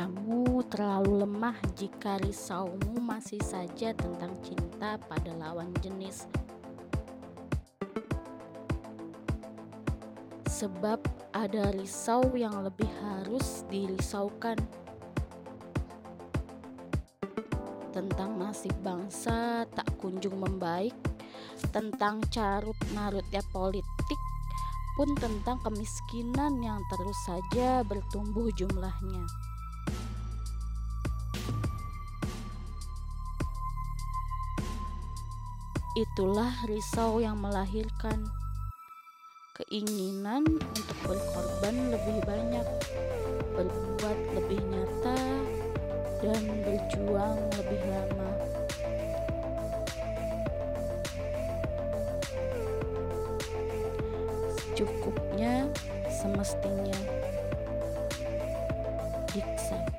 Kamu terlalu lemah jika risaumu masih saja tentang cinta pada lawan jenis. Sebab ada risau yang lebih harus dirisaukan tentang nasib bangsa tak kunjung membaik, tentang carut marutnya politik, pun tentang kemiskinan yang terus saja bertumbuh jumlahnya. Itulah risau yang melahirkan keinginan untuk berkorban lebih banyak, berbuat lebih nyata, dan berjuang lebih lama. Secukupnya, semestinya. Diksa.